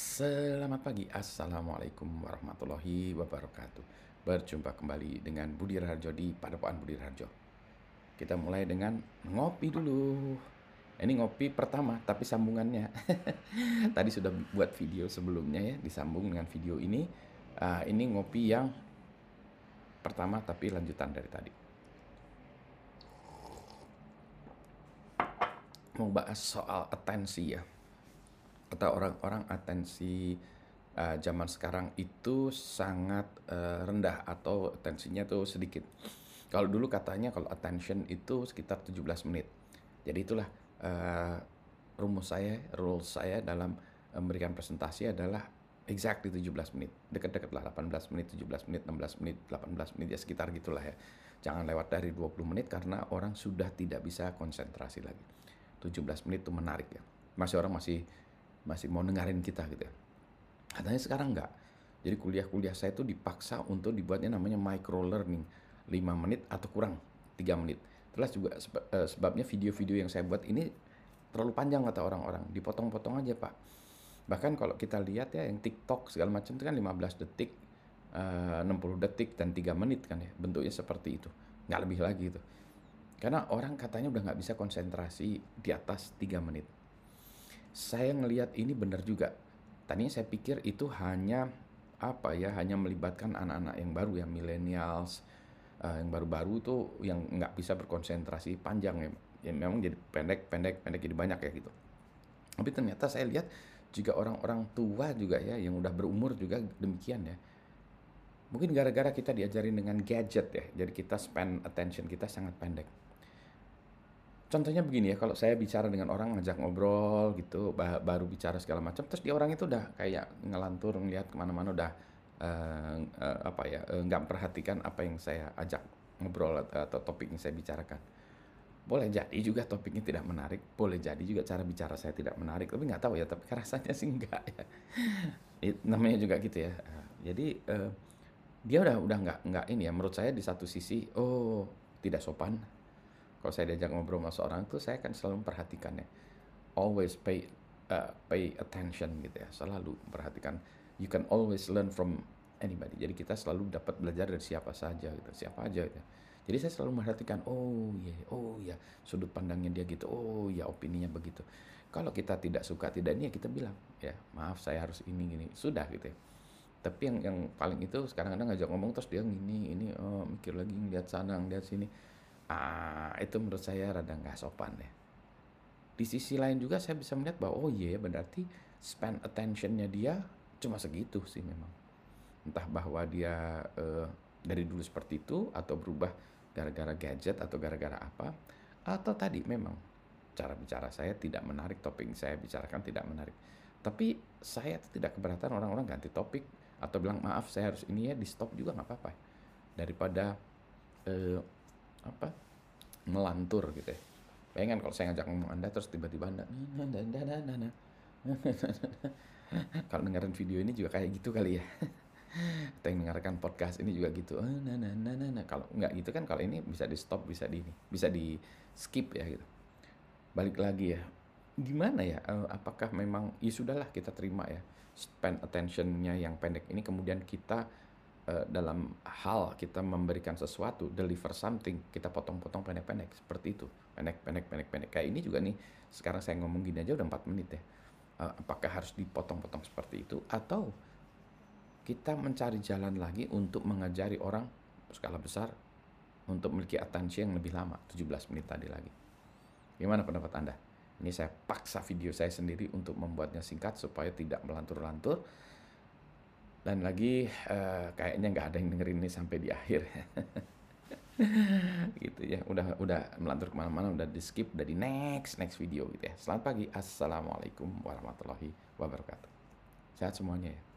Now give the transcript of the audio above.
Selamat pagi, Assalamualaikum warahmatullahi wabarakatuh. Berjumpa kembali dengan Budi Raharjo di Padepokan Budi Raharjo. Kita mulai dengan ngopi dulu. Ini ngopi pertama, tapi sambungannya. Tadi sudah buat video sebelumnya ya Disambung dengan video ini. Uh, Ini ngopi yang pertama, tapi lanjutan dari tadi. Mau bahas soal atensi ya atau orang-orang atensi uh, zaman sekarang itu sangat uh, rendah atau atensinya tuh sedikit. Kalau dulu katanya kalau attention itu sekitar 17 menit. Jadi itulah uh, rumus saya, rules saya dalam memberikan presentasi adalah exactly 17 menit. Dekat-dekat lah 18 menit, 17 menit, 16 menit, 18 menit ya sekitar gitulah ya. Jangan lewat dari 20 menit karena orang sudah tidak bisa konsentrasi lagi. 17 menit itu menarik ya. Masih orang masih masih mau dengerin kita gitu ya. Katanya sekarang enggak. Jadi kuliah-kuliah saya itu dipaksa untuk dibuatnya namanya micro learning. 5 menit atau kurang 3 menit. Terus juga eh, sebabnya video-video yang saya buat ini terlalu panjang kata orang-orang. Dipotong-potong aja pak. Bahkan kalau kita lihat ya yang TikTok segala macam itu kan 15 detik, eh, uh, 60 detik dan 3 menit kan ya. Bentuknya seperti itu. Nggak lebih lagi itu. Karena orang katanya udah nggak bisa konsentrasi di atas 3 menit saya ngelihat ini benar juga. Tadinya saya pikir itu hanya apa ya, hanya melibatkan anak-anak yang baru yang millennials, uh, yang baru-baru tuh yang nggak bisa berkonsentrasi panjang ya. Ya memang jadi pendek, pendek, pendek jadi banyak ya gitu. Tapi ternyata saya lihat juga orang-orang tua juga ya yang udah berumur juga demikian ya. Mungkin gara-gara kita diajarin dengan gadget ya, jadi kita spend attention kita sangat pendek contohnya begini ya kalau saya bicara dengan orang ngajak ngobrol gitu baru bicara segala macam terus dia orang itu udah kayak ngelantur ngeliat ke mana-mana udah uh, uh, apa ya uh, nggak perhatikan apa yang saya ajak ngobrol atau, topik yang saya bicarakan. Boleh jadi juga topiknya tidak menarik boleh jadi juga cara bicara saya tidak menarik tapi nggak tahu ya tapi rasanya sih enggak ya. Namanya juga gitu ya. Jadi uh, dia udah udah nggak nggak ini ya menurut saya di satu sisi oh tidak sopan kalau saya diajak ngobrol sama seorang tuh saya akan selalu memperhatikan ya always pay uh, pay attention gitu ya. Selalu perhatikan you can always learn from anybody. Jadi kita selalu dapat belajar dari siapa saja gitu siapa aja gitu. Jadi saya selalu memperhatikan oh iya yeah, oh ya yeah. sudut pandangnya dia gitu oh ya yeah, opininya begitu. Kalau kita tidak suka tidak ini ya kita bilang ya maaf saya harus ini gini sudah gitu ya. Tapi yang yang paling itu sekarang kadang ngajak ngomong terus dia gini ini oh, mikir lagi ngeliat sana ngeliat sini ah itu menurut saya rada nggak sopan ya. Di sisi lain juga saya bisa melihat bahwa oh iya yeah, berarti spend attentionnya dia cuma segitu sih memang. Entah bahwa dia uh, dari dulu seperti itu atau berubah gara-gara gadget atau gara-gara apa atau tadi memang cara bicara saya tidak menarik topik saya bicarakan tidak menarik. Tapi saya tidak keberatan orang-orang ganti topik atau bilang maaf saya harus ini ya di stop juga nggak apa-apa. Daripada uh, apa melantur gitu ya. Pengen kalau saya ngajak ngomong Anda terus tiba-tiba Anda kalau dengerin video ini juga kayak gitu kali ya. Atau yang dengarkan podcast ini juga gitu. Nah, nah, nah, nah, nah. Kalau nggak gitu kan kalau ini bisa di stop, bisa di ini, bisa di skip ya gitu. Balik lagi ya. Gimana ya? Apakah memang ya sudahlah kita terima ya spend attentionnya yang pendek ini kemudian kita Eh, dalam hal kita memberikan sesuatu, deliver something, kita potong-potong pendek-pendek seperti itu, pendek, pendek, pendek, pendek. Kayak ini juga nih, sekarang saya ngomong gini aja udah 4 menit ya. Uh, apakah harus dipotong-potong seperti itu atau kita mencari jalan lagi untuk mengajari orang skala besar untuk memiliki atensi yang lebih lama, 17 menit tadi lagi. Gimana pendapat Anda? Ini saya paksa video saya sendiri untuk membuatnya singkat supaya tidak melantur-lantur dan lagi uh, kayaknya nggak ada yang dengerin ini sampai di akhir. Gitu ya udah udah melantur ke mana-mana udah di skip udah di next next video gitu ya. Selamat pagi assalamualaikum warahmatullahi wabarakatuh. Sehat semuanya ya